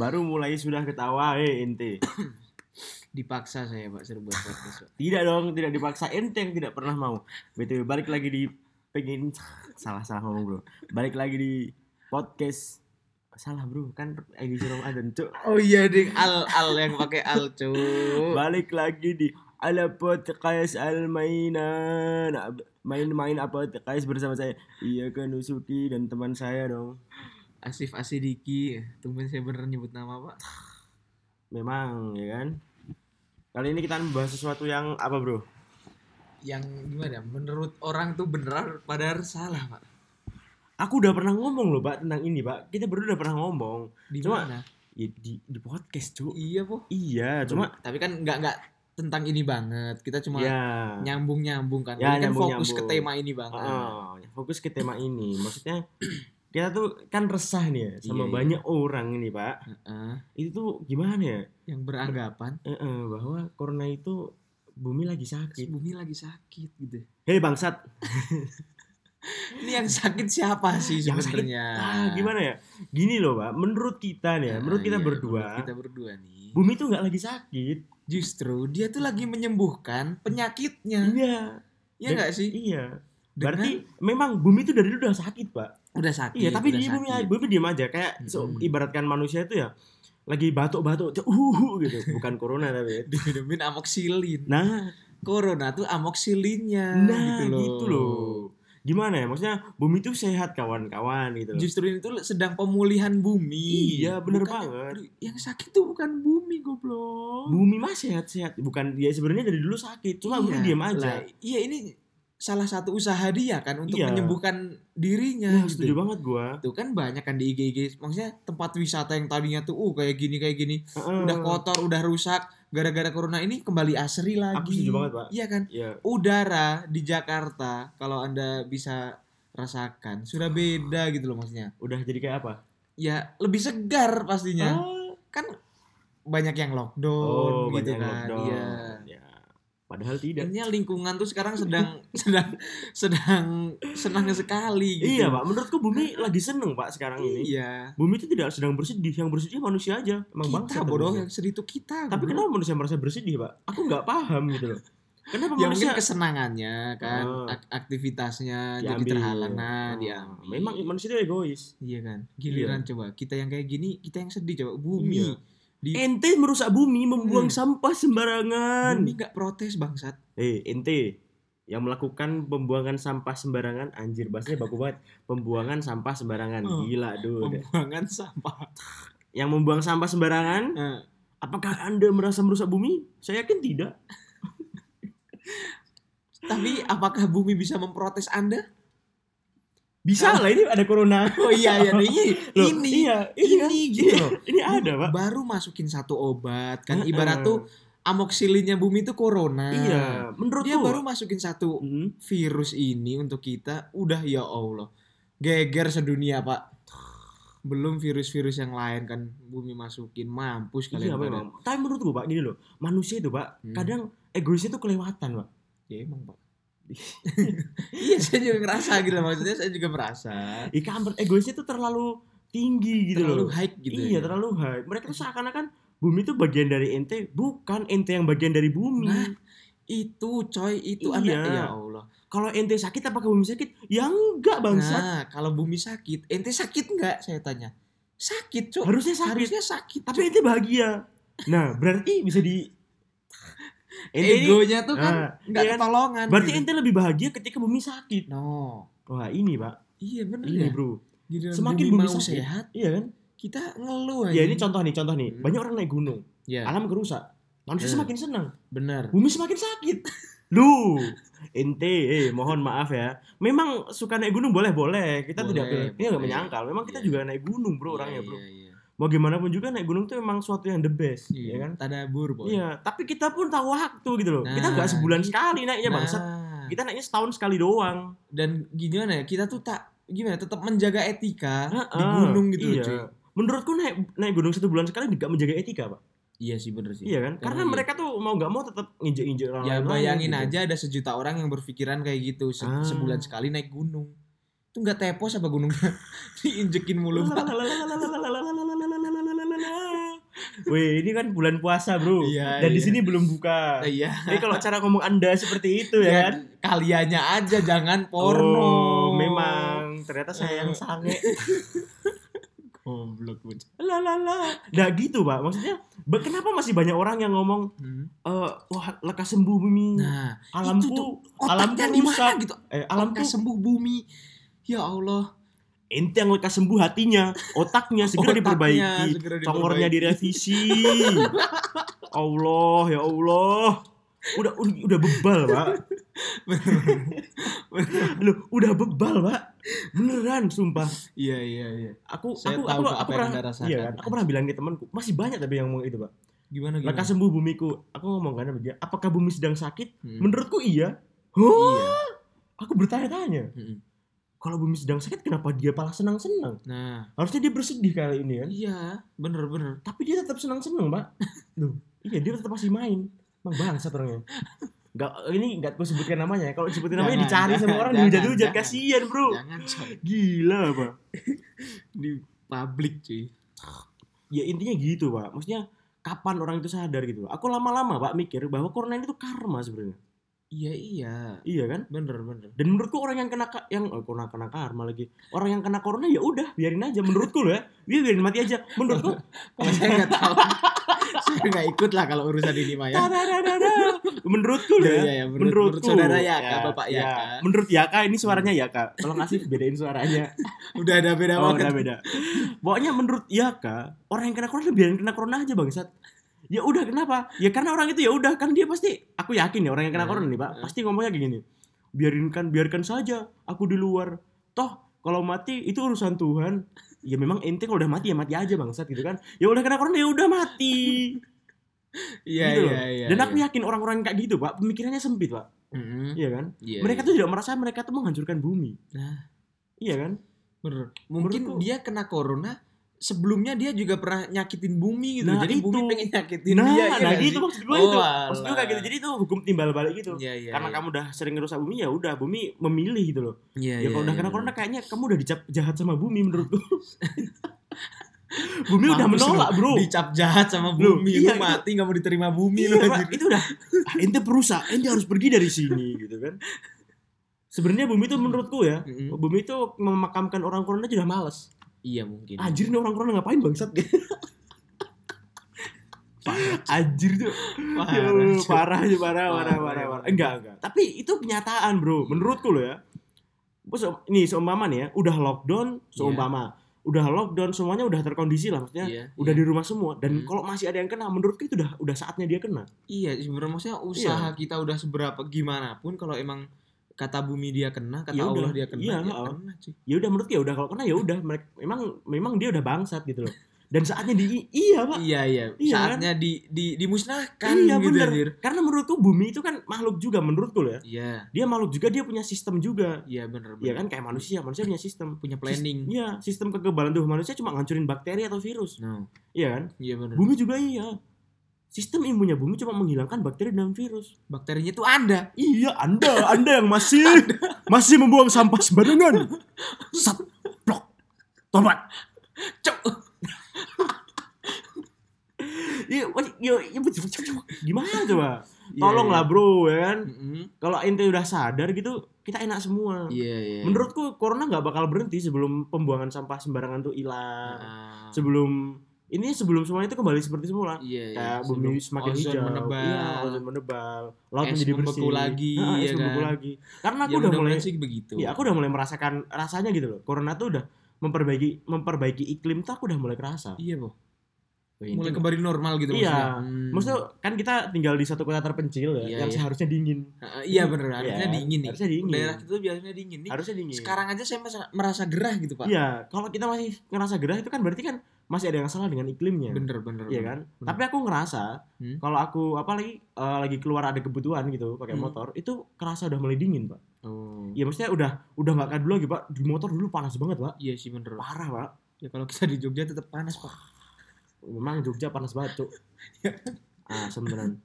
Baru mulai sudah ketawa, eh ente. Dipaksa saya Pak suruh buat podcast. Tidak dong, tidak dipaksa ente yang tidak pernah mau. BTW balik lagi di pengen salah salah ngomong bro. Balik lagi di podcast salah bro kan edisi Ramadan cuk. Oh iya ding al al yang pakai al cu. Balik lagi di ala podcast al mainan main-main apa podcast bersama saya Iya kan Nusuki dan teman saya dong. Asif Asidiki. Tumben saya bener nyebut nama Pak. Memang ya kan. Kali ini kita membahas sesuatu yang apa bro? Yang gimana? Menurut orang tuh beneran padahal salah Pak. Aku udah pernah ngomong loh pak tentang ini pak. Kita berdua udah pernah ngomong. Di Cuma- mana? Ya, di di podcast cu. Iya po. Iya, cuma tapi kan nggak nggak tentang ini banget. Kita cuma ya. nyambung nyambung kan. Ya, Ini kan fokus nyambung-nyambung. ke tema ini banget. Oh, fokus ke tema ini. Maksudnya kita tuh kan resah nih ya sama Iya, iya. banyak orang ini pak. Heeh. Itu tuh gimana ya? yang beranggapan eh, bahwa corona itu bumi lagi sakit. bumi lagi sakit gitu. Hei bangsat. Ini yang sakit siapa sih sebenarnya? Ah, gimana ya? Gini loh pak. Menurut kita nih ya, Ah, menurut kita iya, berdua, menurut kita berdua nih. bumi tuh nggak lagi sakit. Justru dia tuh lagi menyembuhkan penyakitnya. Iya. Iya nggak sih? Iya. Dengan- Berarti memang bumi itu dari dulu udah sakit pak. Udah sakit. Iya, tapi dia bumi sakit. bumi diem aja kayak so, ibaratkan manusia itu ya lagi batuk-batuk uh gitu. Bukan corona tapi. ya. diminumin amoxilin. Nah, Corona tuh amoxilinnya nah gitu loh. gitu loh. Gimana ya? Maksudnya bumi itu sehat kawan-kawan gitu loh. Justru ini tuh sedang pemulihan bumi. Iya, bener Bukan- banget. Yang sakit tuh bukan bumi goblok. Bumi mah sehat-sehat. Bukan dia sebenarnya dari dulu sakit. Cuma bumi Iya, diam aja. lah, iya ini salah satu usaha dia kan untuk Iya. menyembuhkan dirinya Nah, gitu. setuju banget gua. Tuh kan banyak kan di IG-IG maksudnya tempat wisata yang tadinya tuh uh kayak gini kayak gini Heeh. udah kotor, udah rusak gara-gara corona ini kembali asri lagi. Aku setuju banget, Pak. Iya kan? Iya. Udara di Jakarta kalau Anda bisa rasakan sudah beda gitu loh maksudnya. Udah jadi kayak apa? Ya lebih segar pastinya. Oh, Kan banyak yang lockdown oh gitu kan. lockdown. Iya. Padahal tidak. Intinya lingkungan tuh sekarang sedang sedang sedang senang sekali gitu. Iya, Pak. Menurutku bumi lagi seneng, Pak, sekarang ini. Iya. Bumi itu tidak sedang bersedih, yang bersedih manusia aja. Emang Kita bangsat bodoh yang sedih itu kita. Tapi bro. kenapa manusia merasa bersedih, Pak? Aku nggak paham gitu loh. Kenapa ya mungkin manusia kesenangannya kan Oh. ak- aktivitasnya jadi diambil? terhalang nah Oh, diambil. Memang manusia itu egois. iya kan giliran coba kita yang kayak gini kita yang sedih coba bumi Iya. Di Ente merusak bumi, membuang Hmm. sampah sembarangan. bumi nggak protes bangsat Eh, ente yang melakukan pembuangan sampah sembarangan, anjir bahasanya baku banget. Pembuangan sampah sembarangan, Oh. gila duh. pembuangan sampah Yang membuang sampah sembarangan, Nah, apakah anda merasa merusak bumi? Saya yakin tidak. tapi apakah bumi bisa memprotes anda Bisa lah ini ada corona. oh iya iya ini Loh, ini iya, ini, ini gitu Iya, loh. Ini ada, Pak. baru masukin satu obat kan ibarat tuh amoksilinnya bumi itu corona Iya, menurut dia gua- baru masukin satu Hmm. virus ini untuk kita udah ya Allah geger sedunia pak belum virus-virus yang lain kan bumi masukin mampus Iya kalian pada memang. Tapi menurut gua Pak gini loh, manusia itu Pak Hmm. kadang egoisnya tuh kelewatan Pak. ya emang pak iya saya juga ngerasa gitu loh. maksudnya saya juga merasa Ika Amber egoisnya tuh terlalu tinggi gitu terlalu loh. hype gitu iya ya. terlalu high. Mereka tuh seakan-akan bumi itu bagian dari ente, bukan ente yang bagian dari bumi. nah itu coy itu Iya. ya Allah Kalau ente sakit apakah bumi sakit? Ya enggak bangsat. nah kalau bumi sakit ente sakit nggak saya tanya sakit cok Harusnya sakit. harusnya sakit Tapi ente bahagia. Nah, berarti bisa di ente ini- egonya tuh kan Nah, nggak iya kan? ketolongan berarti gitu. ente lebih bahagia ketika bumi sakit. no Wah, ini, Pak. iya bener Ini, ya Bro. Giliran Semakin bumi sakit. sehat Iya kan? kita ngeluh aja Ya ini contoh nih, contoh nih. Hmm. Banyak orang naik gunung, ya alam kerusak. Manusia Hmm. semakin senang, bener bumi semakin sakit. Duh, ente, eh mohon maaf ya. Memang suka naik gunung boleh-boleh. Kita tidak Boleh, kita nggak boleh. menyangkal. Memang kita Iya. juga naik gunung, bro, Iya, orangnya, bro. iya, iya. Mau gimana pun juga naik gunung tuh memang suatu yang the best, Iya, ya kan? tadabur boy Iya, tapi kita pun tahu waktu gitu loh. kita Nah, nggak sebulan gitu. sekali naiknya Nah, bangsat. Kita naiknya setahun sekali doang. dan gimana ya kita tuh tak gimana tetap menjaga etika di gunung gitu loh iya. cuy Menurutku naik naik gunung satu bulan sekali nggak menjaga etika, pak. iya sih bener sih Iya kan? Karena iya. mereka tuh mau nggak mau tetap nginjek-injek orang ya lain bayangin gitu. aja ada sejuta orang yang berpikiran kayak gitu se- Ah. sebulan sekali naik gunung Itu nggak tepos apa gunungnya? Diinjekin mulu, Pak. Wih, ini kan bulan puasa, Bro. Iya, Dan di iya. sini belum buka. Iya. Jadi kalau cara ngomong Anda seperti itu ya Ya, kan? kaliannya aja jangan porno. Oh, memang ternyata saya yang sange. Goblok bocah. lah lah lah. Nah gitu, Pak. Maksudnya, kenapa masih banyak orang yang ngomong Hmm. eh wah lekas sembuh bumi. Nah, alamku itu tuh alamku di rusak. gitu. Eh, alamku Lekas sembuh bumi. Ya Allah. Ente yang lekas sembuh hatinya, otaknya segera Otaknya diperbaiki, segera congornya direvisi. Allah ya Allah. Udah udah, bebal, Pak. Loh, udah bebal, Pak. Beneran, sumpah. Iya iya iya. Aku Saya aku tahu aku, aku apa yang pernah iya kan? Aku pernah bilang ke temanku, masih banyak tapi yang ngomong itu, Pak. Gimana gimana? Lekas sembuh bumiku. Aku ngomong kan sama dia, apakah bumi sedang sakit? Hmm. Menurutku iya. Huh? Iya. Aku bertanya-tanya. Mm-mm. Kalau bumi sedang sakit, kenapa dia malah senang-senang? Nah, Harusnya dia bersedih kali ini kan. iya, bener bener. Tapi dia tetap senang-senang, Pak. Loh, iya dia tetap masih main. Emang bangsa orangnya. Gak, ini gak gue sebutkan namanya. Kalau sebutin namanya Jangan, dicari sama jangan, orang jangan, dihujat-hujat. Kasian, bro. Jangan coy. Gila, Pak. di publik cuy. Ya intinya gitu, Pak. Maksudnya kapan orang itu sadar gitu. Aku lama-lama, Pak, mikir bahwa corona ini tuh karma sebenarnya. Iya iya. Iya kan? Bener bener. Dan menurutku orang yang kena yang oh, kena kena karma lagi. Orang yang kena corona ya udah, biarin aja menurutku loh ya. Dia biarin mati aja. Menurutku Kalau saya nggak tahu. saya nggak ikut lah kalau urusan ini ya. Tadadadada. menurutku loh Iya, ya. iya, iya. Menurut- menurutku. menurut saudara Yaka, Bapak ya. Yaka. Menurut Yaka ini suaranya Yaka. Tolong kasih bedain suaranya. Udah ada beda Oh, banget. udah beda. Pokoknya menurut Yaka, orang yang kena corona biarin kena corona aja bangsat. Ya udah kenapa? Ya karena orang itu ya udah kan dia pasti aku yakin ya orang yang kena Hmm, corona nih, Pak, hmm. pasti ngomongnya kayak gini. Biarinkan biarkan saja aku di luar. Toh kalau mati itu urusan Tuhan. Ya memang ente kalau udah mati ya mati aja bangsat gitu kan. Ya udah kena corona ya udah mati. Iya gitu iya iya. Dan aku iya. yakin orang-orang kayak gitu, Pak, pemikirannya sempit, Pak. Mm-mm. Iya kan? Iya, mereka iya. tuh tidak merasa mereka tuh menghancurkan bumi. Nah. Iya kan? bener. Mungkin Menurutku- dia kena corona sebelumnya dia juga pernah nyakitin bumi gitu. Nah, Jadi bumi itu. pengen nyakitin Nah, dia iya nah nggak gitu sih? maksud gue Oh, itu. Maksud gue kayak gitu. Jadi itu hukum timbal balik gitu. Iya iya. Karena iya. kamu udah sering ngerusak bumi ya udah bumi memilih gitu loh. Iya, ya iya, kalau udah iya, kena bener. corona kayaknya kamu udah dicap jahat sama bumi menurutku. bumi udah Mampus menolak, lu. Bro. Dicap jahat sama Lu, bumi. iya, lu mati nggak mau diterima bumi Iya, lu anjir. itu udah ah, ente perusak, ente harus pergi dari sini gitu kan. Sebenarnya bumi itu menurutku ya, Mm-mm. bumi itu memakamkan orang corona aja udah males. Iya mungkin. Anjir nih orang corona ngapain bangsat Anjir tuh Parah, Ya parah parah, parah, Parah, parah, parah. parah. Enggak, enggak. Tapi itu kenyataan, Bro. Menurutku loh ya. Bos, ini seumpama nih ya, udah lockdown, seumpama. Udah lockdown, semuanya udah terkondisi lah maksudnya. Iya, Udah iya. di rumah semua dan Hmm. kalau masih ada yang kena menurutku itu udah udah saatnya dia kena. Iya, sebenarnya maksudnya usaha kita udah seberapa gimana pun kalau emang kata bumi dia kena, kata Ya udah, Allah dia kena, iya, dia oh. kena cuy. Ya udah menurutku ya udah kalau kena ya udah mereka memang memang dia udah bangsat gitu loh. Dan saatnya di iya, Pak. Iya, iya. Iya, Saatnya di, di dimusnahkan iya gitu bener. anjir. Karena menurutku bumi itu kan makhluk juga menurutku loh ya. Iya, Dia makhluk juga dia punya sistem juga. iya bener Iya kan kayak manusia, manusia punya sistem. Punya planning. Iya, sistem kekebalan tubuh manusia cuma ngancurin bakteri atau virus. No. Iya kan? Iya bener. Bumi juga iya. Sistem imunnya bumi cuma menghilangkan bakteri dan virus. Bakterinya tuh ada. Iya, Anda, Anda yang masih masih membuang sampah sembarangan. Sat, blok, tobat. Cok. Iya, iya, iya, gimana coba? Tolonglah bro, ya kan? Mm-mm. Kalau ente udah sadar gitu, kita enak semua. Iya, iya. Menurutku corona nggak bakal berhenti sebelum pembuangan sampah sembarangan tuh hilang. Ah. Sebelum ini sebelum semuanya itu kembali seperti semula. Iya, iya. kayak bumi semakin ozon hijau, menebal. iya, ozon menebal, laut Es menjadi bersih, lagi, es ya membeku kan? lagi. Karena aku Ya, udah mulai, sih begitu. ya aku udah mulai merasakan rasanya gitu loh. Corona tuh udah memperbaiki memperbaiki iklim tuh aku udah mulai kerasa. Iya. Wih, Mulai kembali normal gitu Iya. maksudnya. Hmm. Maksudnya kan kita tinggal di satu kota terpencil ya, Iya, yang iya. seharusnya dingin. Ah, iya bener, harusnya Iya, dingin nih. Harusnya dingin. Daerah kita tuh biasanya dingin nih. harusnya dingin. Sekarang aja saya merasa, merasa gerah gitu, Pak. Iya, kalau kita masih ngerasa gerah itu kan berarti kan masih ada yang salah dengan iklimnya. Bener, bener. Iya kan? Bener. Tapi aku ngerasa Hmm. kalau aku apa lagi eh, lagi keluar ada kebutuhan gitu pakai Hmm. motor, itu kerasa udah mulai dingin, Pak. Oh. Ya maksudnya udah udah nggak kayak dulu lagi, Pak. Di motor dulu panas banget, Pak. Iya sih bener. Parah, Pak. Ya kalau kita di Jogja tetap panas, Pak. Memang Jogja panas banget, Cuk. Iya. ah, sebenarnya.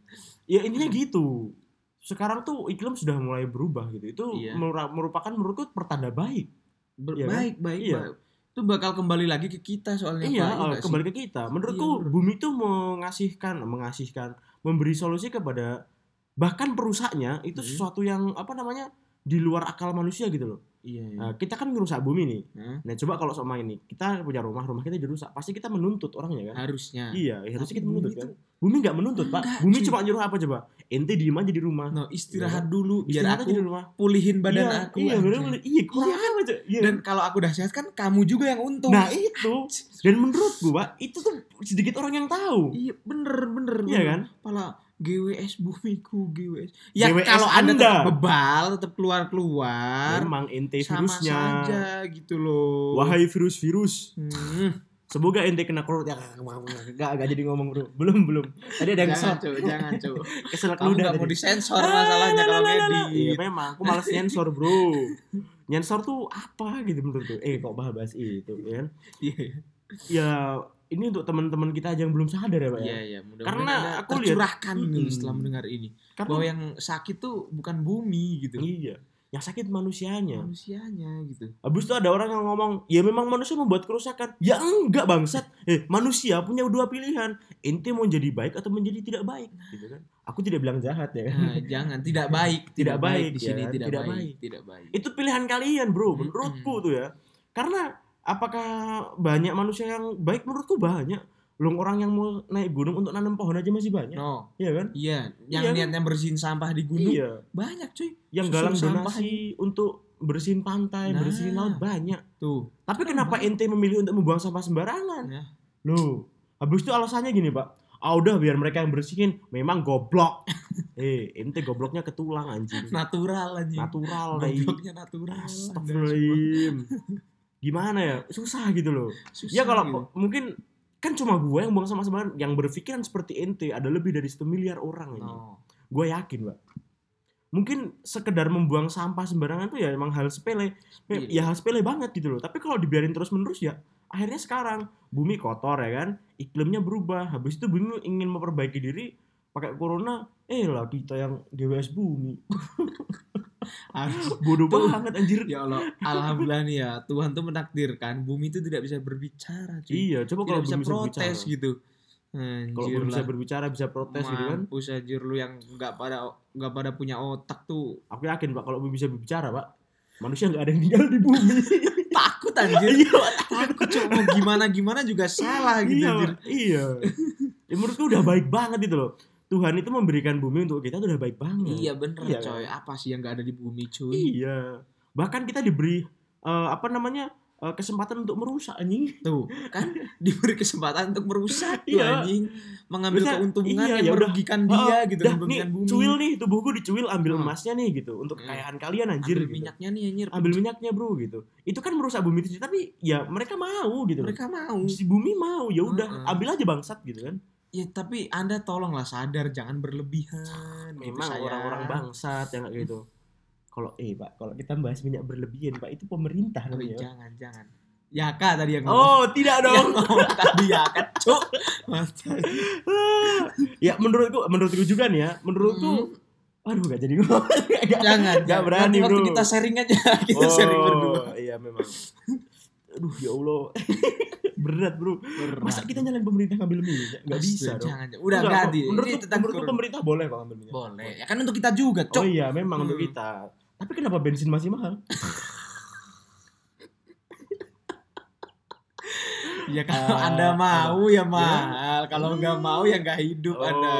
Ya intinya gitu. Sekarang tuh iklim sudah mulai berubah gitu. Itu Iya. merupakan menurutku pertanda baik Ber- Iya kan? baik, baik, Iya. baik. Itu bakal kembali lagi ke kita soalnya Iya, Pak, nggak sih? kembali ke kita. Menurutku Iya, bumi itu mengasihkan, mengasihkan, memberi solusi kepada bahkan perusaknya itu Hmm. sesuatu yang apa namanya di luar akal manusia gitu loh. Iya, iya. Nah, kita kan ngerusak bumi nih. Hah? Nah, coba kalau sama ini, kita punya rumah, rumah kita dirusak, pasti kita menuntut orangnya kan? harusnya. Iya, ya harusnya kita menuntut kan. tuh- Bumi nggak menuntut, Pak. Enggak, Bumi cuy. cuma nyuruh apa coba? Ente diem aja di rumah. No, istirahat Iya. dulu biar Istirahat aku aja di rumah. pulihin badan iya, aku. Iya, bener, iya, kurang Iya kan? Cok? Iya. Dan kalau aku udah sehat kan kamu juga yang untung. Nah, itu. Dan menurutku, Pak, itu tuh sedikit orang yang tahu. Iya bener bener. Iya bener. kan? Pala GWS bumiku GWS. Ya GWS kalau anda Anda. tetap bebal tetap keluar keluar. Memang ente Sama virusnya. saja gitu loh. Wahai virus-virus, Hmm. semoga ente kena corona. Ya, enggak, enggak jadi ngomong, Bro. Belum, belum. Tadi ada yang jangan cuy, jangan cuy. kesel Kamu ludah gak mau disensor Ah, masalahnya kalau Iya, ngedit. memang. Aku malas nyensor, Bro. Nyensor tuh apa gitu menurut tuh? Eh, kok bahas itu, kan? Iya, iya. Ya, ini untuk teman-teman kita aja yang belum sadar ya, Pak ya. Iya, iya. Mudah-mudahan Karena aku lihat- nih Mm-mm. setelah mendengar ini. Karena Bahwa yang sakit tuh bukan bumi gitu. iya, yang sakit manusianya. Manusianya gitu. Habis itu ada orang yang ngomong, ya memang manusia membuat kerusakan. Ya enggak bangsat. Eh, manusia punya dua pilihan. Ente mau jadi baik atau menjadi tidak baik, gitu kan. Aku tidak bilang jahat ya. Nah, jangan tidak baik, Tidak baik, di sini ya, tidak, tidak baik. baik. tidak baik. Itu pilihan kalian, Bro, menurutku tuh ya. Karena apakah banyak manusia yang baik menurutku banyak. Loh orang yang mau naik gunung untuk nanam pohon aja masih banyak. No, Iya kan? iya, yang Iya kan? niatnya bersihin sampah di gunung Iya. banyak cuy. Yang Susun galang sampah donasi untuk bersihin pantai, Nah. bersihin laut banyak. Tuh. Tapi Kenapa? kenapa ente memilih untuk membuang sampah sembarangan? Ya. Loh, habis itu alasannya gini, Pak. Ah udah biar mereka yang bersihin, memang goblok. eh, ente gobloknya ketulang anjing. Natural aja. Natural. Gobloknya natural. Astagfirullahaladzim. Gimana ya? Susah gitu loh. Susah Ya kalau gitu. mungkin kan cuma gue yang buang sampah sembarangan, yang berpikiran seperti ente ada lebih dari satu miliar orang ini. No. Gue yakin, Pak. Mungkin sekedar membuang sampah sembarangan tuh ya emang hal sepele. Sepele. Ya hal sepele banget gitu loh. Tapi kalau dibiarin terus-menerus ya akhirnya sekarang bumi kotor ya kan, iklimnya berubah. Habis itu bumi ingin memperbaiki diri pakai corona, eh lah kita yang GWS bumi. Bodoh banget anjir. Ya Allah, alhamdulillah nih ya, Tuhan tuh menakdirkan bumi itu tidak bisa berbicara, cuy. Iya, coba kalau bisa bumi bisa protes berbicara. gitu. Kalau Anjir belum bisa berbicara bisa protes gitu kan. Mampus anjir lu yang nggak pada nggak pada punya otak tuh. Aku yakin Pak kalau bumi bisa berbicara, Pak. Manusia nggak ada yang tinggal di bumi. Takut anjir. Iya, Takut cuma gimana gimana juga salah gitu iya, anjir. Iya. Ya, menurutku udah baik banget itu loh. Tuhan itu memberikan bumi untuk kita tuh udah baik banget. Iya bener Iya, coy. Apa sih yang nggak ada di bumi cuy? Iya. Bahkan kita diberi eh, apa namanya? eh, kesempatan untuk merusak anjing. Tuh kan diberi kesempatan untuk merusak tuh Iya. anjing, mengambil Bisa, keuntungan iya, yang ya udah. merugikan Oh, dia gitu, dah nih bumi. cuil nih tubuhku dicuil ambil Hmm. emasnya nih gitu untuk Hmm. kekayaan kalian anjir ambil gitu. minyaknya nih anjir. ambil minyaknya bro gitu itu kan merusak bumi itu tapi ya mereka mau gitu. Mereka mau. si bumi mau ya udah Heeh. ambil aja bangsat gitu kan Ya tapi Anda tolonglah sadar jangan berlebihan. memang orang-orang bangsat yang kayak gitu kalau eh pak kalau kita bahas minyak berlebihan pak itu pemerintah Oh, namanya jangan jangan. Yaka tadi yang ngomong. oh tidak Yang dong ngomong tadi Yaka, cuk. ya menurutku menurutku juga nih ya menurutku aduh gak jadi ngomong Gak- Hmm. jangan, Nggak berani, Nanti waktu bro. kita sharing aja, kita sharing berdua. iya memang aduh ya allah berat bro Berat. masa kita nyalain pemerintah ngambil minyak nggak bisa dong Jangan, udah Enggak, ganti. menurut Ini tentang corona. pemerintah boleh kok ngambil minyak boleh. Ya kan untuk kita juga, oh cuk. iya memang untuk Hmm. kita tapi kenapa bensin masih mahal Ya kalau Ah, Anda mau ya apa? mahal, kalau nggak mau ya nggak hidup Oh. Anda.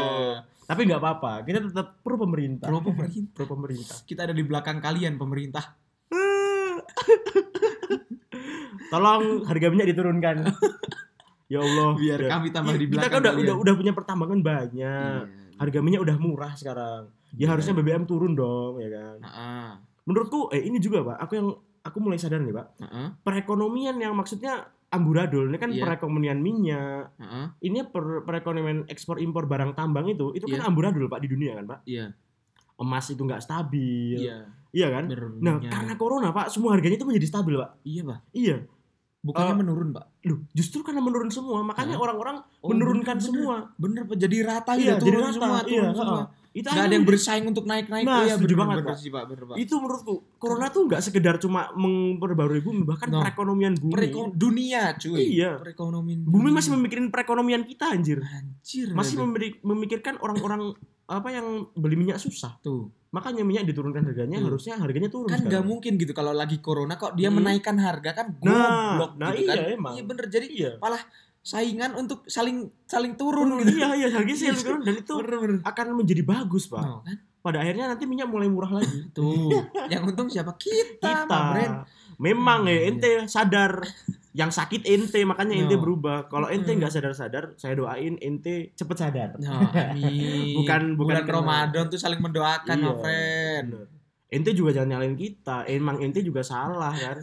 tapi nggak apa-apa kita tetap pro pemerintah Pro pemerintah. pro pemerintah Kita ada di belakang kalian pemerintah. tolong harga minyak diturunkan ya allah Biar Ya. kami tambah di kita belakang kan udah, udah udah punya pertambangan banyak Iya. harga minyak udah murah sekarang ya Iya. harusnya BBM turun dong ya kan Heeh. menurutku eh ini juga pak aku yang aku mulai sadar nih pak Heeh. perekonomian yang maksudnya amburadul ini kan Iya. perekonomian minyak Heeh. ini per- perekonomian ekspor impor barang tambang itu itu kan Iya. amburadul pak di dunia kan pak Iya. emas itu nggak stabil Iya. iya kan nah Berminyak. karena corona pak semua harganya itu menjadi stabil pak Iya, Pak. iya Bukannya Eh, menurun, Pak. loh justru karena menurun semua makanya orang-orang Oh, menurunkan bener, semua Bener, Pak. Jadi rata Iya, gitu, jadi turun rata. semua, Iya, turun semua. heeh. Itu nggak ada yang bersaing untuk naik-naik Nah, ya, setuju bener, banget, bener Pak. sih pak bener pak itu menurutku corona tuh nggak sekedar cuma memperbarui bumi bahkan No. perekonomian bumi Pereko- dunia cuy Iya. perekonomian bumi dunia. masih memikirin perekonomian kita anjir anjir masih memberi- memikirkan orang-orang apa yang beli minyak susah tuh makanya minyak diturunkan harganya Tuh. harusnya harganya turun kan nggak mungkin gitu kalau lagi corona kok dia Hmm. menaikkan harga kan Nah, goblok nah gitu iya kan emang. iya bener jadi iya saingan untuk saling saling turun turun gitu. iya iya sih yang turun dan itu bener bener. akan menjadi bagus pak. Kan? Pada akhirnya nanti minyak mulai murah lagi. Tuh yang untung siapa? Kita, kita. Memang Hmm, ya ente sadar. Yang sakit ente makanya ente No. berubah. Kalau ente Mm-mm. nggak sadar-sadar saya doain ente cepet sadar. No, amin. Bukan- bukan bulan Ramadan tuh saling mendoakan Iya, friend. bener. ente juga jangan nyalain kita. Emang ente juga salah kan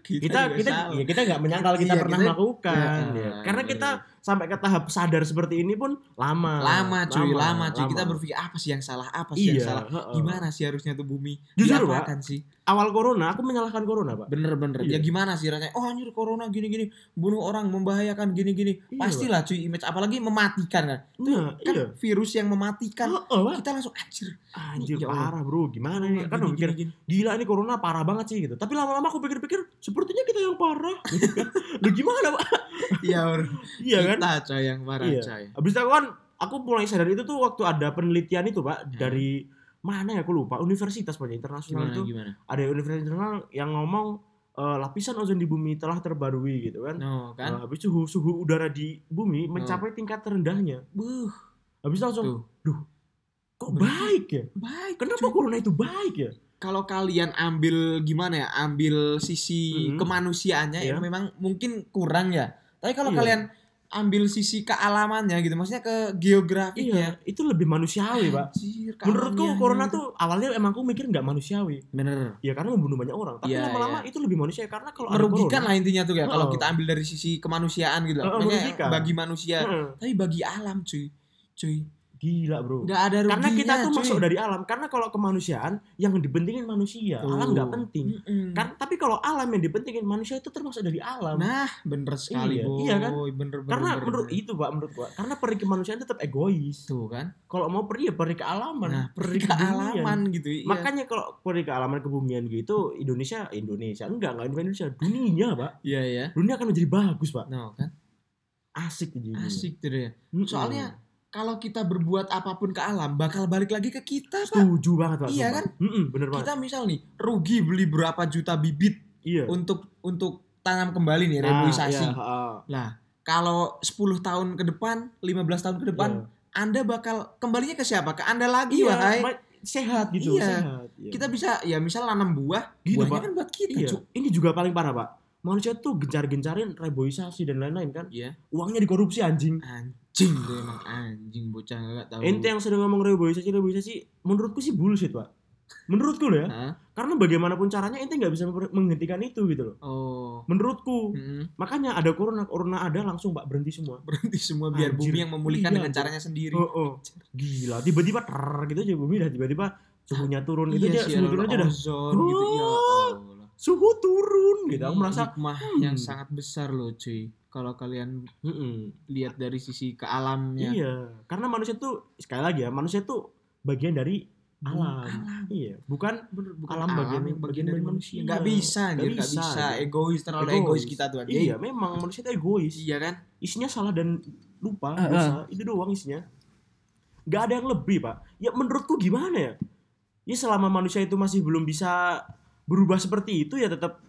kita kita salah. ya kita nggak menyangkal kita Iya, pernah kita- melakukan Ya, ya. karena bener. kita sampai ke tahap sadar seperti ini pun lama. Lama cuy lama, cuy. Lama. kita berpikir apa sih yang salah apa sih yang iya salah? heeh. gimana sih harusnya tuh bumi? Jujur, diapakan sih? awal corona aku menyalahkan corona pak. Bener-bener Iya. ya gimana sih rasanya? Oh anjir corona gini-gini. Bunuh orang membahayakan gini-gini. Iya, pastilah cuy image. Apalagi mematikan kan? Nah kan iya. virus yang mematikan. Heeh, Pak. kita langsung anjir anjir Ya parah bro. Gimana nih? Kan gini, aku pikir gini, gini. gila ini corona parah banget sih gitu. Tapi lama-lama aku pikir-pikir sepertinya kita yang parah. Lu gimana pak? Iya bro. iya kan kita coy yang parah Iya. coy habis itu aku kan aku mulai sadar itu tuh waktu ada penelitian itu pak Hmm. dari mana ya aku lupa universitas pokoknya internasional gimana itu gimana ada universitas internasional yang ngomong eh, lapisan ozon di bumi telah terbarui gitu kan no kan Eh, habis suhu suhu udara di bumi mencapai tingkat terendahnya buh habis itu langsung tuh kok Bener. baik ya baik kenapa cuy. corona itu baik ya kalau kalian ambil gimana ya ambil sisi Mhm. kemanusiaannya Iya. ya memang mungkin kurang ya tapi kalau Iya. kalian ambil sisi kealamannya gitu maksudnya ke geografiknya iya itu lebih manusiawi pak. Anjir, menurutku kealamiannya corona gitu. tuh awalnya emang aku mikir nggak manusiawi. Bener. Ya karena membunuh banyak orang. Tapi Iya, lama-lama itu lebih manusiawi karena kalau merugikan corona- lah intinya tuh ya kalau Oh. kita ambil dari sisi kemanusiaan gitu. Oh, loh. Merugikan. bagi manusia. Tapi bagi alam cuy. Cuy gila bro. Nggak ada ruginya karena kita tuh cuy. masuk dari alam. Karena kalau kemanusiaan yang dipentingin manusia. Tuh. alam nggak penting. Mm-mm. Kan, tapi kalau alam yang dipentingin manusia itu termasuk dari alam. Nah bener sekali Iya, boy. Iya kan? bener bener karena bener, menurut bener. itu pak menurut gua. Karena peri kemanusiaan tetap egois. Tuh kan? Kalau mau peri ya peri kealaman nah peri kealaman kebumian. gitu iya. makanya kalau peri kealaman kebumian gitu Indonesia Indonesia. Enggak enggak Indonesia. Dunia pak. Iya ya dunia akan menjadi bagus pak. No kan? Asik jadi asik tuh deh Mm-mm. soalnya kalau kita berbuat apa pun ke alam bakal balik lagi ke kita pak setuju banget pak Iya kan? Mm-mm, bener banget kita misal nih rugi beli berapa juta bibit iya untuk untuk tanam kembali nih Nah, reboisasi iya, heeh. Lah, kalau 10 tahun ke depan, 15 tahun ke depan, Iya. Anda bakal kembalinya ke siapa? Ke Anda lagi, iya ma- sehat gitu Iya. sehat iya. Kita bisa ya misal nanam buah, Gitu, buahnya Pak. kan buat kita, iya. Ini juga paling parah pak manusia tuh gencar-gencarin reboisasi dan lain-lain kan Iya. uangnya dikorupsi anjing Anjing tuh emang anjing bocah enggak tahu. ente yang sering ngomong reboisasi reboisasi menurutku sih bullshit pak menurutku loh ya Hah? karena bagaimanapun caranya ente nggak bisa menghentikan itu gitu loh Oh. menurutku Mm-mm. makanya ada corona corona ada langsung pak berhenti semua Berhenti semua biar Anjir. bumi yang memulihkan Iya, dengan caranya sendiri. oh, oh. gila tiba-tiba ter gitu aja bumi dah tiba-tiba suhunya turun itu Iya aja sih, suhu turun aja dah ozon gitu. Ya. Suhu turun gitu aku merasa hikmah hmm. yang sangat besar loh, cuy. Kalau kalian "Mm-mm." lihat dari sisi ke alamnya. iya karena manusia tuh sekali lagi ya manusia tuh bagian dari alam, alam. iya bukan Bener, bukan Alam alam, bagian- yang bagian bagian dari manusia. manusia. Gak bisa, Nggak anjir, gak bisa, bisa. gitu. Egois, terlalu egois, kita tuh iya memang manusia itu egois Iya kan? isinya salah dan lupa Heeh. dosa itu doang isinya nggak ada yang lebih pak ya menurutku gimana ya ya selama manusia itu masih belum bisa berubah seperti itu ya tetap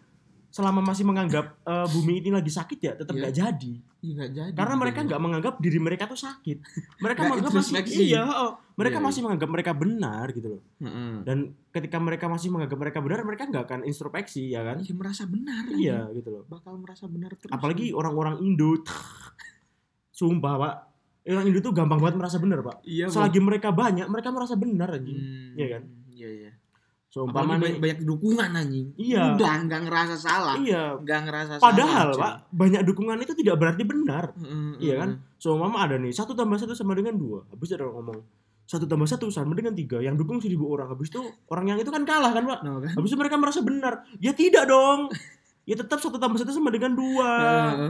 selama masih menganggap eh, bumi ini lagi sakit ya tetap Iya. nggak jadi Iya gak jadi. karena gitu mereka ya. nggak menganggap diri mereka tuh sakit mereka menganggap masih iya oh, mereka Iya, masih menganggap mereka benar gitu loh Heeh. dan ketika mereka masih menganggap mereka benar mereka nggak akan introspeksi ya kan Iya merasa benar. iya anjing. gitu loh Bakal merasa benar terus. apalagi orang-orang Indo sumpah pak orang Indo tuh gampang banget merasa benar pak iya, Bang. selagi mereka banyak mereka merasa benar anjing Hmm, Iya kan? Apalagi nih banyak, banyak dukungan anjing. Iya. Udah nggak ngerasa salah. iya Nggak ngerasa padahal salah. pak banyak dukungan itu tidak berarti benar cuy. Heeh, iya kan heeh. seumpama ada nih satu tambah satu sama dengan dua habis ada orang ngomong satu tambah satu sama dengan tiga yang dukung seribu orang habis itu orang yang itu kan kalah kan pak No, kan? habis itu mereka merasa benar ya tidak dong ya tetap satu tambah satu sama dengan dua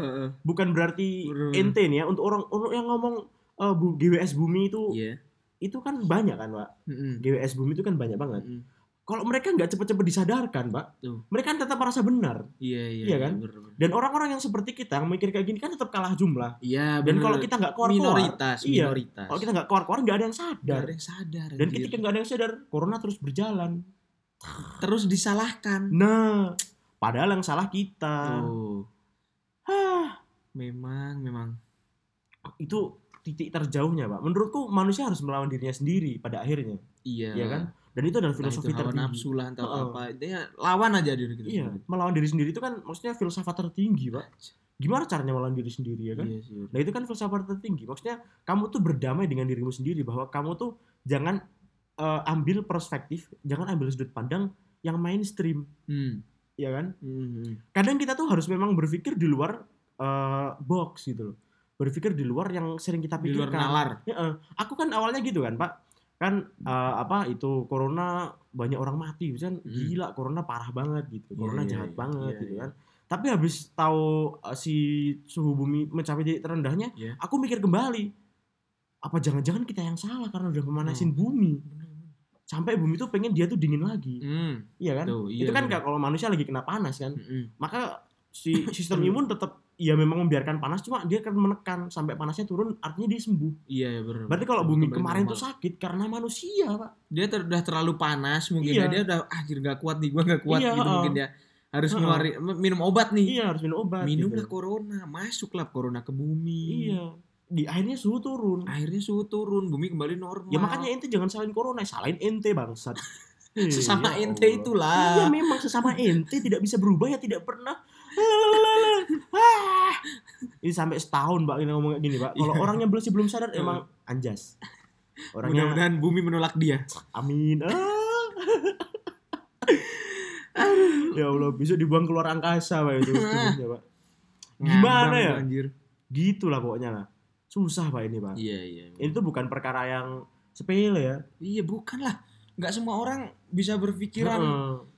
bukan berarti ente nih ya untuk orang untuk yang ngomong eh, bu, GWS bumi itu Iya. itu kan banyak kan pak Mm-mm. GWS bumi itu kan banyak banget Mm-mm. Kalau mereka nggak cepet-cepet disadarkan pak Tuh. mereka kan tetap merasa benar Iya iya. Iya kan? bener, bener. dan orang-orang yang seperti kita yang mikir kayak gini kan tetap kalah jumlah Iya. dan bener. kalau kita nggak keluar minoritas, iya. minoritas. kalau kita nggak keluar-keluar nggak ada yang sadar ada yang sadar. dan anjir. ketika nggak ada yang sadar corona terus berjalan terus disalahkan. nah padahal yang salah kita Tuh. Hah, Memang, memang. itu titik terjauhnya pak menurutku manusia harus melawan dirinya sendiri pada akhirnya Iya. ya kan dan itu adalah filosofi itu hawa tertinggi. nafsu lah, entah apa. Dia lawan aja diri kita iya melawan diri sendiri itu kan maksudnya filsafat tertinggi pak. Gimana caranya melawan diri sendiri ya kan? Iya sih. nah itu kan filsafat tertinggi. Maksudnya kamu tuh berdamai dengan dirimu sendiri bahwa kamu tuh jangan eh, ambil perspektif jangan ambil sudut pandang yang mainstream. Hmm. ya kan? Hmm. kadang kita tuh harus memang berpikir di luar eh, box gitu loh. Berpikir di luar yang sering kita Di luar pikirkan. nalar. Ya, eh, aku kan awalnya gitu kan pak kan eh, apa itu corona banyak orang mati kan Hmm. gila corona parah banget gitu Iya, corona iya, jahat iya, banget iya, gitu iya. kan tapi habis tahu eh, si suhu bumi mencapai titik terendahnya Iya. aku mikir kembali apa jangan-jangan kita yang salah karena udah memanasin Oh. bumi sampai bumi tuh pengen dia tuh dingin lagi Hmm. iya kan Tuh, iya, itu kan kayak kalau manusia lagi kena panas kan Mm-mm. maka si sistem imun tetap ya memang membiarkan panas cuma dia akan menekan sampai panasnya turun artinya dia sembuh Iya, iya benar. berarti kalau bumi kemarin normal. tuh sakit karena manusia pak dia ter- udah terlalu panas mungkin Iya. ya. dia udah ah, anjir gak kuat nih gua gak kuat Iya, gitu heeh. mungkin dia harus Heeh. ngeluarin minum obat nih iya harus minum obat minumlah gitu. corona masuklah corona ke bumi iya di akhirnya suhu turun akhirnya suhu turun bumi kembali normal ya makanya ente jangan salahin corona salahin ente bangsat sesama ya ente Allah. itulah Iya memang sesama ente tidak bisa berubah ya tidak pernah. Ah. Ini sampai setahun mbak ini ngomong kayak gini pak. Kalau Iya. orangnya belum sih belum sadar emang anjas. Orangnya mudah-mudahan bumi menolak dia amin. Ah. ya Allah bisa dibuang keluar angkasa pak itu. tubuhnya, pak. Gimana ya? anjir Gitulah pokoknya lah. Susah pak ini pak. iya iya Ini tuh bukan perkara yang sepele ya. iya bukan lah nggak semua orang bisa berpikiran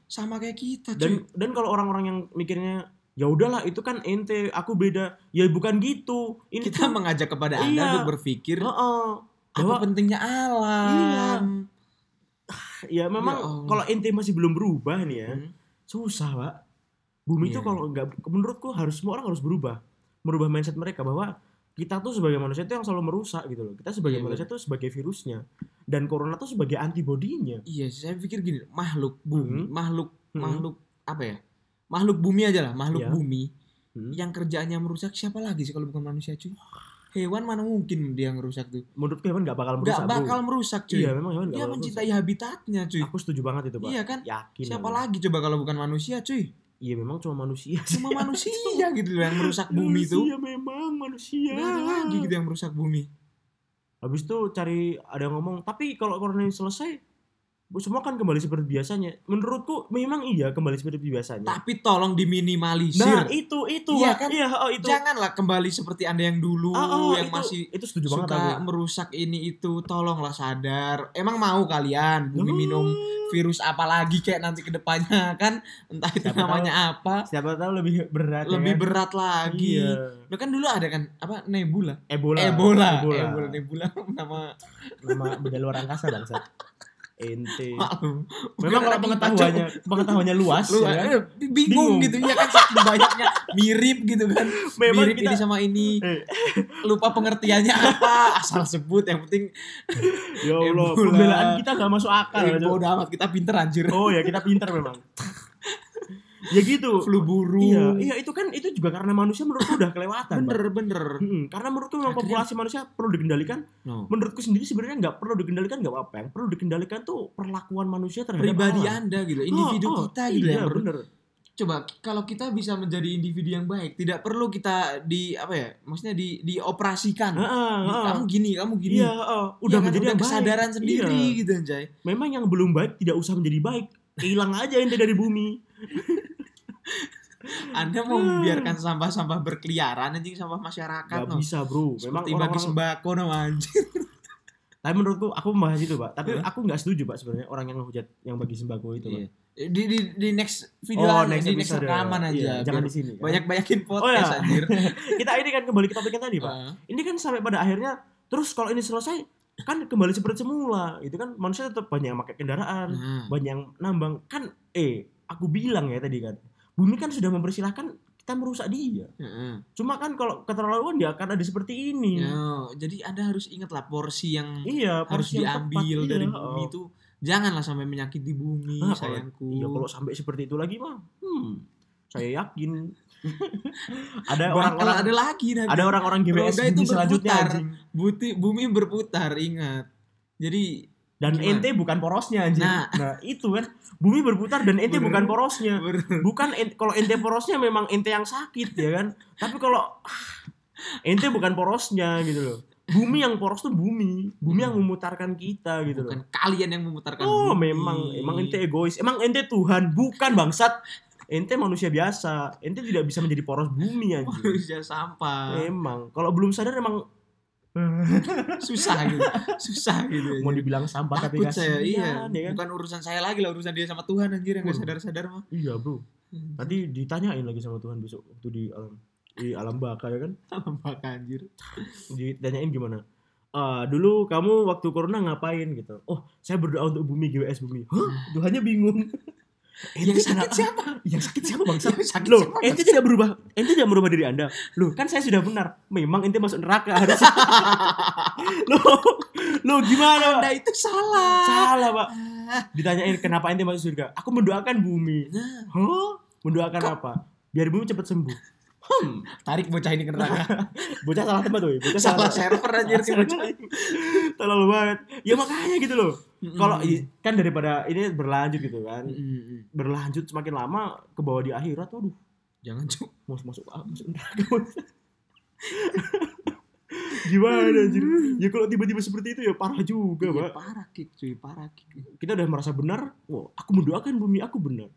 sama kayak kita dan dan kalau orang-orang yang mikirnya ya udahlah itu kan ente aku beda ya bukan gitu ini kita tuh mengajak kepada Iya. anda untuk berpikir Heeh. apa bahwa pentingnya alam ya memang Ya kalau ente masih belum berubah nih ya Hmm. susah pak bumi itu Iya. kalau nggak menurutku harus semua orang harus berubah merubah mindset mereka bahwa kita tuh sebagai manusia itu yang selalu merusak gitu loh kita sebagai Iya, manusia tuh sebagai virusnya dan corona tuh sebagai antibodinya Iya, saya pikir gini, makhluk bumi, Hmm. makhluk Hmm. makhluk apa ya? Makhluk bumi aja lah, makhluk Iya. bumi Hmm. yang kerjaannya merusak siapa lagi sih kalau bukan manusia, cuy? Hewan mana mungkin dia ngerusak tuh? menurutku hewan nggak bakal Gak merusak bro. bakal merusak, cuy. iya memang hewan dia mencintai habitatnya, cuy. merusak. aku setuju banget itu pak Iya kan? yakin Siapa lagi coba kalau bukan manusia, cuy? iya memang cuma manusia Cuma manusia gitu loh yang merusak bumi itu. manusia memang manusia Gak ada lagi gitu yang merusak bumi. Habis itu cari ada yang ngomong, tapi kalau corona ini selesai, semua kan kembali seperti biasanya. Menurutku memang iya kembali seperti biasanya. Tapi tolong diminimalisir. nah itu itu Iya kan? iya oh, itu. Janganlah kembali seperti Anda yang dulu Oh, oh, yang itu, masih itu setuju banget suka aku. merusak ini itu tolonglah sadar emang mau kalian bumi Oh. minum virus apa lagi kayak nanti ke depannya kan entah itu Siapa namanya apa Siapa tahu lebih berat. ya lebih kan? berat lagi Iya. Nah, kan dulu ada kan apa nebula Ebola. ebola Ebola. ebola nebula nama Nama beda luar angkasa bangsa. Ente. maklum Memang kalau pengetahuannya pengetahuannya luas, lu ya kan? eh, bingung, Bingung. gitu ya kan banyaknya mirip gitu kan Memang mirip kita ini sama ini Eh. lupa pengertiannya apa asal sebut yang penting ya Allah, Ebola. pembelaan kita nggak masuk akal. eh, Cok. bodo amat kita pinter anjir Oh ya kita pintar memang. Ya gitu. flu burung Iya, iya itu kan itu juga karena manusia menurutku udah kelewatan. Bener bener Hmm, karena menurutku memang Akhirnya- populasi manusia perlu dikendalikan. no. Menurutku sendiri sebenarnya nggak perlu dikendalikan nggak apa-apa. Yang perlu dikendalikan tuh perlakuan manusia terhadap pribadi alam. anda gitu individu Oh, oh, kita gitu iya, yang perlu bener. coba kalau kita bisa menjadi individu yang baik tidak perlu kita di apa ya maksudnya di dioperasikan Di- heeh. kamu gini kamu gini Iya. Iya udah kan? menjadi udah yang baik. kesadaran sendiri Iya. gitu anjay Memang yang belum baik tidak usah menjadi baik. Hilang aja ente dari bumi. anda mau Ah. membiarkan sampah-sampah berkeliaran anjing sampah masyarakat Gak no bisa bro. Memang seperti bagi sembako no anjing Tapi menurutku aku membahas itu pak. Tapi aku nggak setuju pak sebenarnya orang yang hujat yang bagi sembako itu pak. Iya. di, di di next video Oh, next di next episode. rekaman aja Iya, jangan di sini. kan. banyak-banyakin Oh, podcast ya. anjir Kita ini kan kembali ke topik yang tadi pak. Ini kan sampai pada akhirnya terus kalau ini selesai kan kembali seperti semula. Itu kan manusia tetap banyak yang pakai kendaraan, Nah, banyak yang nambang. Kan eh aku bilang ya tadi kan, bumi kan sudah mempersilahkan kita merusak dia. heeh. Cuma kan kalau keterlaluan dia akan ada seperti ini. Ya, jadi Anda harus ingat lah porsi yang Iya, harus porsi yang tepat. diambil Iya, dari oh. bumi itu janganlah sampai menyakiti bumi Ah, kalau- sayangku. Iya, kalau sampai seperti itu lagi mah, hmm, saya yakin ada orang-orang ada lagi nanti. ada orang-orang Roda itu selanjutnya berputar. Buti, bumi berputar, ingat. Jadi Dan Gimana? ente bukan porosnya anjing. Nah. Nah. itu kan bumi berputar dan ente Bener. bukan porosnya. Bukan en- kalau ente porosnya memang ente yang sakit ya kan. Tapi kalau ah, ente bukan porosnya gitu loh. Bumi yang poros tuh bumi, bumi yang memutarkan kita gitu loh. bukan kalian yang memutarkan Oh, bumi. memang emang ente egois. Emang ente Tuhan, bukan bangsat. Ente manusia biasa. Ente tidak bisa menjadi poros bumi anjing. manusia sampah. Emang kalau belum sadar emang Susah gitu. Susah gitu. mau anjir. dibilang sampah tapi Takut saya, iya. kasihan, ya kan? Bukan urusan saya lagi lah, urusan dia sama Tuhan anjir yang gak Waduh. sadar-sadar mah. Iya, Bro. Nanti ditanyain lagi sama Tuhan besok waktu di alam di alam baka ya kan. Lempak anjir. Ditanyain gimana? "Ah, dulu kamu waktu corona ngapain gitu? Oh, saya berdoa untuk bumi GWS bumi. Hah? Tuhannya bingung. Yang sakit kenapa- siapa? Yang sakit siapa bangsa? Yang sakit Loh, siapa, ente tidak berubah. Ente tidak merubah diri Anda. Loh, kan saya sudah benar. Memang ente masuk neraka harusnya. loh, loh gimana, Pak? Anda itu salah. Salah, Pak. Ah, Ditanyain kenapa ente masuk surga? Aku mendoakan bumi. Nah, Hah? Mendoakan apa? Biar bumi cepat sembuh. Hmm. tarik bocah ini ke neraka. Bocah salah tempat tuh. Bocah salah server anjir sih bocah. Terlalu banget. Ya makanya gitu loh. Kalau kan daripada ini berlanjut gitu kan. Berlanjut semakin lama ke bawah di akhirat waduh Jangan cuk. masuk masuk ah, masuk neraka. Gimana anjir? Ya kalau tiba-tiba seperti itu ya parah juga, Iya, Pak. parah kick cuy, parah. Kita udah merasa benar, wah, aku mendoakan bumi aku benar.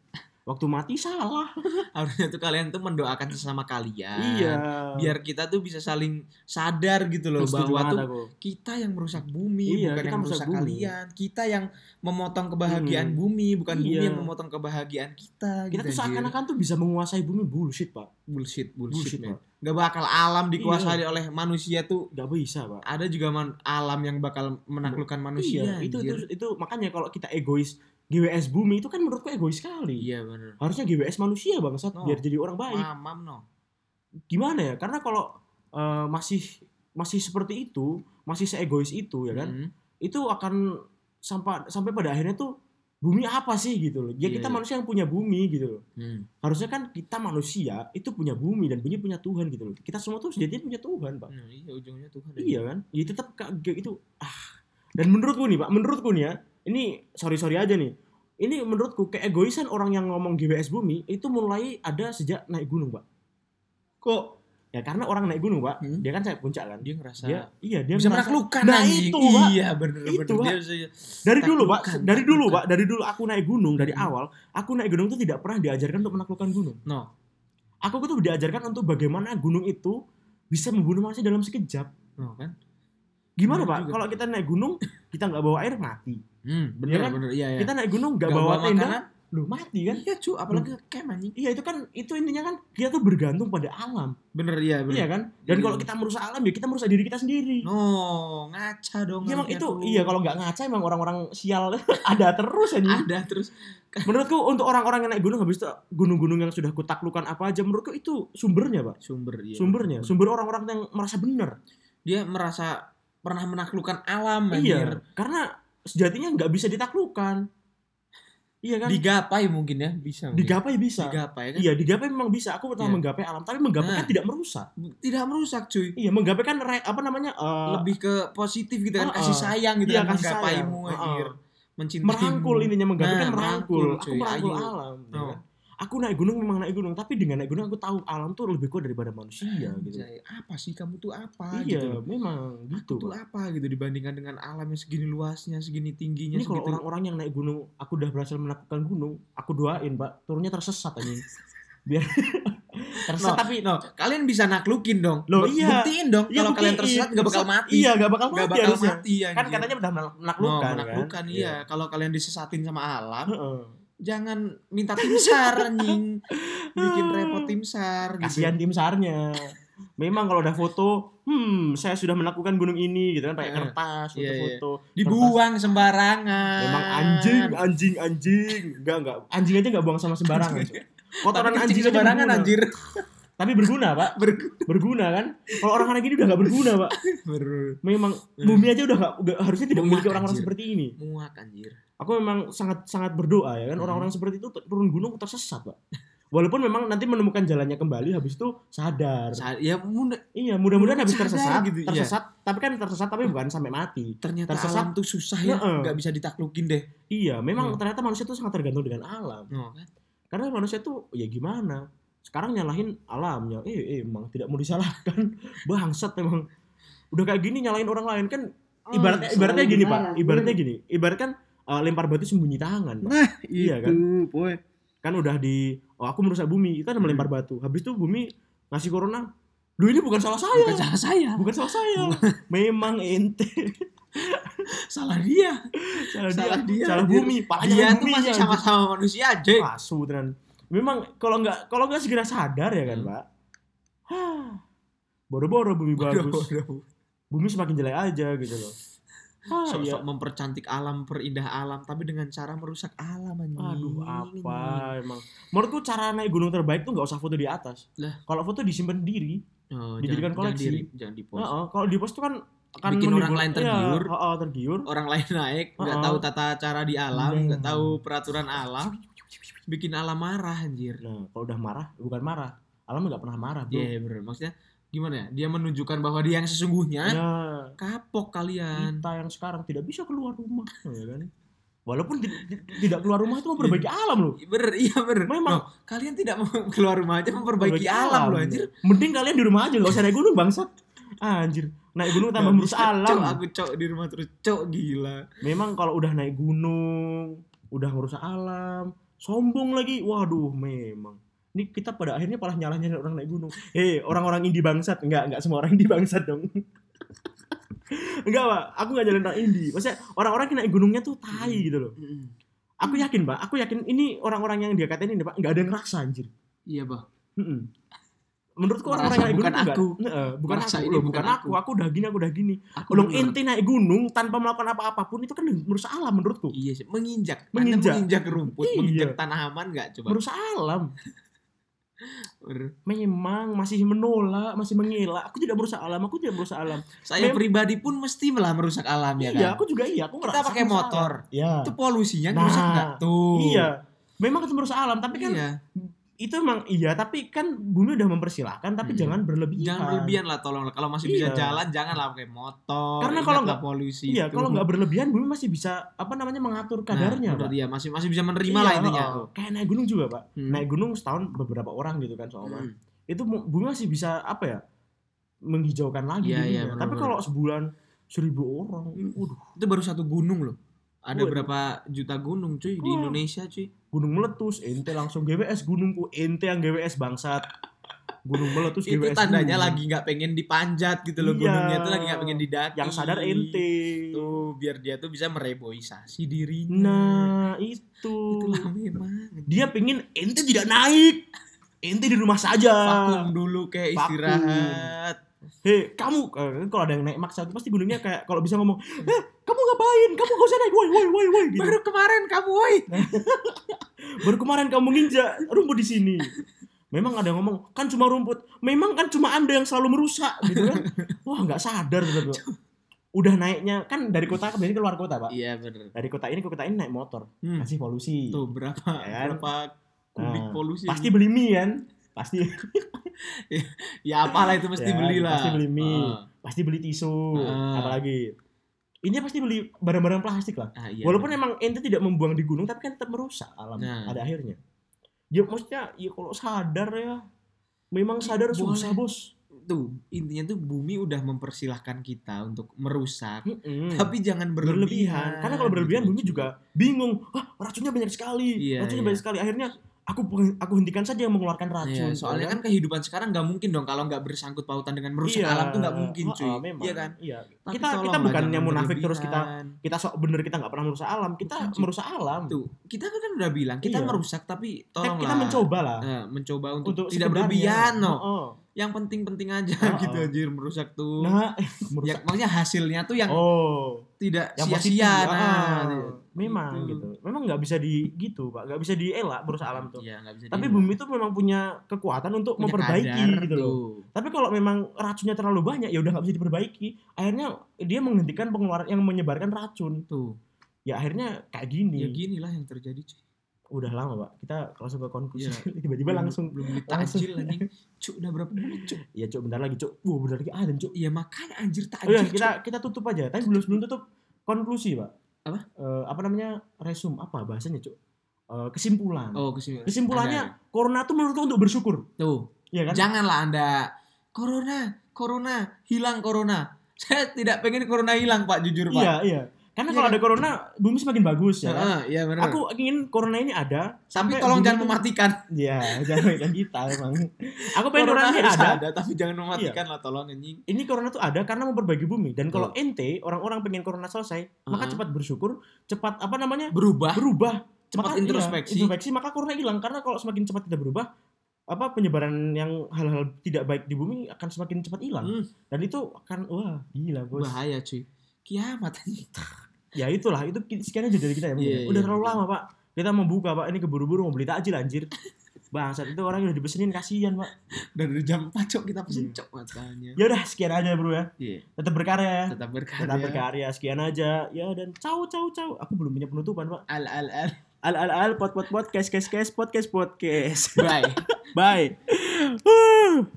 Waktu mati salah. Harusnya tuh kalian tuh mendoakan sesama kalian. Iya. Biar kita tuh bisa saling sadar gitu loh Setuju bahwa tuh aku. kita yang merusak bumi Iya, bukan yang merusak bumi. kalian. Kita yang memotong kebahagiaan Hmm. bumi, bukan bumi Iya. yang memotong kebahagiaan kita. Kita gitu, tuh seakan-akan tuh bisa menguasai bumi bullshit, Pak. bullshit, Bullshit, bullshit, men. Pak. Iya. Gak bakal alam dikuasai oleh manusia tuh. Gak bisa, Pak. Ada juga man- alam yang bakal menaklukkan manusia. Iya, itu, itu itu makanya kalau kita egois GWS bumi itu kan menurutku egois sekali. Iya bener. Harusnya GWS manusia bangsat No. biar jadi orang baik. Mamam no. Gimana ya? Karena kalau eh, masih masih seperti itu, masih seegois itu ya kan, Mm. itu akan sampai sampai pada akhirnya tuh bumi apa sih gitu loh. Ya Iya, kita iya. manusia yang punya bumi gitu loh. Hmm. Harusnya kan kita manusia itu punya bumi dan bumi punya Tuhan gitu loh. Kita semua tuh sejatinya punya Tuhan, Pak. Nah, iya ujungnya Tuhan. Iya kan? Ya tetap kayak itu ah. Dan menurutku nih, Pak, menurutku nih ya, ini sorry-sorry aja nih. Ini menurutku keegoisan orang yang ngomong GWS bumi itu mulai ada sejak naik gunung, Pak. Kok Ya karena orang naik gunung, Pak. Hmm. Dia kan saya puncak kan. dia ngerasa Dia iya dia bisa merasa- menaklukkan Nah, anjing. itu, Pak. Iya bener Itu, bener. Pak. Dia bisa dari dulu, Pak. Dari dulu. Pak. Dari dulu aku naik gunung dari Hmm. awal, aku naik gunung itu tidak pernah diajarkan untuk menaklukkan gunung. No. Aku tuh diajarkan untuk bagaimana gunung itu bisa membunuh manusia dalam sekejap. No kan? Gimana, Bener Pak? Kalau kita naik gunung, kita nggak bawa air mati. Hmm, Iya bener kan? bener iya ya. Kita naik gunung nggak Nggak bawa, tenda, lu mati kan? Iya, cu, apalagi camp anjing. Iya itu kan itu intinya kan kita tuh bergantung pada alam, Bener iya bener. iya kan? Dan Iya. kalau kita merusak alam ya kita merusak diri kita sendiri. No, ngaca dong. Iya emang itu tuh. iya kalau nggak ngaca emang orang-orang sial ada terus aja. ada terus Menurutku untuk orang-orang yang naik gunung habis itu gunung-gunung yang sudah kutaklukan apa aja menurutku itu sumbernya pak. sumber iya. Sumbernya, bener. sumber orang-orang yang merasa benar. Dia merasa pernah menaklukkan alam Iya, anjir. karena sejatinya nggak bisa ditaklukkan. Iya kan? Digapai mungkin ya, bisa. mungkin. digapai bisa. Digapai kan? Iya, digapai memang bisa. Aku pernah Iya. menggapai alam, tapi menggapai kan Nah. tidak merusak. Tidak merusak, cuy. Iya, menggapai kan re- apa namanya? eh, Lebih ke positif gitu kan, Uh-uh. kasih sayang gitu Iya, kan kasih menggapaimu sayang. anjir. Uh-uh. Mencintaimu. merangkul intinya menggapai Nah, kan merangkul. merangkul, Aku cuy. merangkul Ayo. alam. ya Oh. kan? Aku naik gunung memang naik gunung, tapi dengan naik gunung aku tahu alam tuh lebih kuat daripada manusia gitu. Anjay, apa sih kamu tuh apa Iya, gitu memang gitu. Itu Pak. apa gitu dibandingkan dengan alam yang segini luasnya, segini tingginya Ini kalau orang-orang yang naik gunung, aku udah berhasil menaklukkan gunung, aku doain, Pak, turunnya tersesat anjing. Biar tersesat No, tapi no, kalian bisa naklukin dong. Buk- iya. Buktiin dong Iya, kalau kalian buktiin. tersesat nggak bakal mati. Iya, gak bakal mati Nggak bakal mati Kan katanya udah menak- No, menaklukkan menaklukkan kan. iya. Kalau kalian disesatin sama alam, Heeh. Jangan minta tim sar anjing. Bikin repot tim sar gitu. Kasihan tim sarnya. Memang kalau ada foto, hmm, saya sudah melakukan gunung ini gitu kan pakai Eh, kertas, iya, iya. foto-foto. Dibuang sembarangan. Memang anjing, anjing, anjing. Enggak, enggak. Anjing aja enggak buang sama sembarangan. Kotoran anjing sembarangan anjir. Tapi berguna, Pak. Ber- Berguna kan? Kalau orang-orang gini udah enggak berguna, Pak. ber- Memang Hmm. bumi aja udah enggak udah harusnya tidak memiliki orang-orang seperti ini. muak anjir. Aku memang sangat sangat berdoa ya kan Hmm. orang-orang seperti itu turun gunung tersesat, Pak. Walaupun memang nanti menemukan jalannya kembali habis itu sadar. Sa- ya mudah Iya, mudah-mudahan habis Sadar tersesat, gitu, iya. tersesat, tapi kan tersesat tapi bukan sampai mati. ternyata Tersesat. alam tuh susah ya, nggak bisa ditaklukin deh. Iya, memang Hmm. ternyata manusia itu sangat tergantung dengan alam. Kan? Karena manusia tuh ya gimana? Sekarang nyalahin alamnya. Eh, eh emang tidak mau disalahkan. Bangsat emang. Udah kayak gini nyalahin orang lain kan ibaratnya Hmm, ibaratnya selalu gini, benar, Pak. Ibaratnya benar. gini. Ibarat kan eh, lempar batu sembunyi tangan, Pak. Nah, Iya, kan? boy. Kan udah di oh aku merusak bumi, kita Hmm. melempar batu. Habis itu bumi ngasih corona. Lu ini bukan salah saya. Bukan salah saya, Bukan salah saya. Memang ente salah dia. salah, Salah dia, dia, salah bumi. Palanya Dia kan tuh masih sama-sama manusia aja. Pasu tenan. Memang kalau nggak kalau nggak segera sadar ya kan, Hmm. Pak. Boro-boro bumi bagus. Bumi semakin jelek aja gitu loh. Ah, Sok-sok iya. mempercantik alam, perindah alam, tapi dengan cara merusak alam anjing. Aduh, apa emang. Menurutku cara naik gunung terbaik tuh nggak usah foto di atas. Lah. Kalau foto disimpan sendiri. Oh, Dijadikan jangan, koleksi. Jangan, di, jangan di-post. Heeh, kalau di post tuh kan akan Bikin orang lain iya, tergiur. heeh, tergiur. Orang lain naik, nggak Heeh. tahu tata cara di alam, Nah. nggak tahu peraturan alam, bikin alam marah anjir. Nah, kalau udah marah, bukan marah. Alam nggak pernah marah, bro. Iya bener. Maksudnya gimana ya? Dia menunjukkan bahwa dia yang sesungguhnya. Nah, Kapok kalian. kita yang sekarang tidak bisa keluar rumah, ya kan? Walaupun ti- ti- tidak keluar rumah itu memperbaiki alam loh. Bener, iya bener. Memang. Loh, kalian tidak mau keluar rumah aja memperbaiki alam loh anjir. Mending kalian di rumah aja nggak usah naik gunung bangsat. Anjir, naik gunung tambah merusak alam. Cok, aku cok di rumah terus cok gila. Memang kalau udah naik gunung, udah merusak alam, sombong lagi. Waduh, memang. Ini kita pada akhirnya malah nyalahnya orang naik gunung. Eh, orang-orang indie bangsat. Enggak, enggak semua orang indie bangsat dong. enggak, Pak. Aku enggak jalan orang indie. Maksudnya orang-orang yang naik gunungnya tuh tai gitu loh. Aku yakin, Pak. Aku yakin ini orang-orang yang dia katain ini, Pak, enggak ada yang ngerasa anjir. Iya. Mm-mm. Menurutku orang-orang yang naik bukan gunung tuh aku. enggak- bukan aku, ini loh, bukan bukan aku. aku. Aku udah gini, aku udah gini. Aku Belum ente naik gunung tanpa melakukan apa-apapun itu kan merusak alam menurutku. Iya sih, menginjak. Menginjak. Menginjak rumput, Iya. menginjak tanaman nggak coba? Merusak alam. Memang masih menolak, masih mengelak. Aku tidak merusak alam, aku tidak merusak alam. Saya Mem- pribadi pun mesti malah merusak alam ya iya, kan. aku juga iya, aku Kita pakai merusak motor. alam. Iya. Itu polusinya Nah, rusak nggak tuh? Iya. Memang itu merusak alam, tapi kan Iya. Itu emang iya, tapi kan bumi udah mempersilahkan, tapi Mm-mm. jangan berlebihan. Jangan berlebihan lah tolong. Kalau masih bisa Iya. jalan janganlah pakai motor. Karena kalau nggak- polusi. Iya, itu. kalau nggak berlebihan bumi masih bisa apa namanya mengatur kadarnya, Nah, Pak. iya, masih masih bisa menerima Iya, lah intinya. oh, Kayak naik gunung juga, Pak. Hmm. Naik gunung setahun beberapa orang gitu kan soalnya. Hmm. Itu bumi masih bisa apa ya? menghijaukan lagi Iya, iya, bener, Tapi kalau sebulan seribu orang, Hmm. waduh, Itu baru satu gunung loh. Ada Waduh. berapa juta gunung cuy di Wah. Indonesia cuy. gunung meletus, ente langsung GWS gunungku, ente yang GWS bangsat. Gunung meletus Itu GWS. tandanya gunung. lagi nggak pengen dipanjat gitu loh Iya. gunungnya itu lagi nggak pengen didaki. yang sadar ente. Tuh biar dia tuh bisa mereboisasi dirinya. Nah, itu. itulah memang. Dia pengen ente tidak naik. Ente di rumah saja. Vakum dulu kayak Vakum. Hei, kamu eh, kalau ada yang naik maksa pasti gunungnya kayak kalau bisa ngomong, "Eh, kamu ngapain? Kamu gak usah naik, woi, woi, woi, woi." Gitu. Baru kemarin kamu woi. Baru kemarin kamu nginjak rumput di sini. Memang ada yang ngomong, kan cuma rumput. Memang kan cuma Anda yang selalu merusak gitu kan. Wah, nggak sadar gitu. Udah naiknya kan dari kota ke biasanya keluar kota, Pak. Iya bener. Dari kota ini ke kota ini naik motor, Hmm. kasih polusi. Tuh berapa Ya kan? berapa kubik Nah, polusi. Pasti beli mie kan? Pasti ya apalah itu mesti Ya, beli lah. pasti beli mie. Ah. pasti beli tisu, Ah. apalagi. Ini pasti beli barang-barang plastik lah. Ah, iya, Walaupun bener. emang ente tidak membuang di gunung tapi kan tetap merusak alam Nah. pada akhirnya. Ya maksudnya ya kalau sadar ya memang sadar Boleh. susah, Bos. tuh intinya tuh bumi udah mempersilahkan kita untuk merusak Mm-mm. tapi jangan berlebihan, berlebihan. Karena kalau berlebihan gitu, bumi juga bingung. Wah, racunnya banyak sekali. Iya, racunnya iya. banyak sekali. Akhirnya aku aku hentikan saja yang mengeluarkan racun. Iya, soalnya ya kan kehidupan sekarang nggak mungkin dong kalau nggak bersangkut pautan dengan merusak Iya. alam tuh nggak mungkin cuy oh, memang. iya kan Iya. Tapi kita kita bukannya munafik terus kita kita sok bener kita nggak pernah merusak alam. Kita Bukan, merusak alam. tuh kita kan udah bilang kita Iya. merusak tapi tolonglah kita mencoba lah eh, mencoba untuk, untuk tidak berlebihan no Oh, oh. Yang penting-penting aja Oh, gitu oh. anjir merusak tuh. Nah, ya, merusak. maksudnya hasilnya tuh yang oh, tidak sia-sia. Ah, Nah, memang gitu. gitu. Memang nggak bisa di gitu, Pak. Nggak bisa dielak merusak alam tuh. Nggak bisa Tapi dielak. bumi itu memang punya kekuatan untuk Punya memperbaiki gitu loh. tuh. Tapi kalau memang racunnya terlalu banyak ya udah nggak bisa diperbaiki. Akhirnya dia menghentikan pengeluaran yang menyebarkan racun. Tuh. Ya akhirnya kayak gini. Ya ginilah yang terjadi, cuy. Udah lama, Pak. Kita langsung ke konklusi. Iya. Tiba-tiba langsung belum beli takjil anjing. Cuk, udah berapa menit, cuk? Ya, Cuk, bentar lagi, Cuk. Wah, bentar lagi ada, Cuk. Iya, makanya anjir Oh takjil. ya, Cuk. kita kita tutup aja. Tapi belum sebelum tutup konklusi, Pak. Apa? Eh, apa namanya? Resum apa bahasanya, Cuk? Eh, kesimpulan. Oh, ke sini. Kesimpulannya corona tuh menurutku untuk bersyukur. Tuh. Iya kan? Janganlah Anda corona, corona, hilang corona. Saya tidak pengen corona hilang, Pak, jujur, Pak. Iya, iya. Karena Iya kalau kan? ada corona, bumi semakin bagus ya. kan? Heeh, iya benar. Aku ingin corona ini ada. tapi tolong bumi jangan tuh- mematikan. Iya, jangan mematikan kita emang. Aku pengen corona, ini harus ada. tapi jangan mematikan lah tolong anjing. Ini corona tuh ada karena memperbaiki bumi. Dan kalau Betul. ente orang-orang pengen corona selesai, maka Heeh. cepat bersyukur, cepat apa namanya? Berubah. berubah. Cepat Maka- iya, introspeksi. introspeksi maka corona hilang karena kalau semakin cepat tidak berubah, apa penyebaran yang hal-hal tidak baik di bumi akan semakin cepat hilang. Hmm, Dan itu akan wah, gila, Bos. bahaya, cuy. Kiamat anjing. Ya itulah, itu ki- sekian aja dari kita ya. mungkin Iya, ya. Udah iya, terlalu iya. lama, Pak. Kita mau buka, Pak. Ini keburu-buru mau beli takjil anjir. Bangsat itu orang yang udah dipesenin kasihan, Pak. Dan dari jam 4 cok kita pesen Iya. cok makanya. Ya udah, sekian aja, Bro ya. Iya. Tetap berkarya ya. Tetap berkarya. Tetap berkarya, sekian aja. Ya dan ciao ciao ciao. Aku belum punya penutupan, Pak. Al al al. Al al al pot pot pot kes kes kes podcast podcast. Bye. Bye.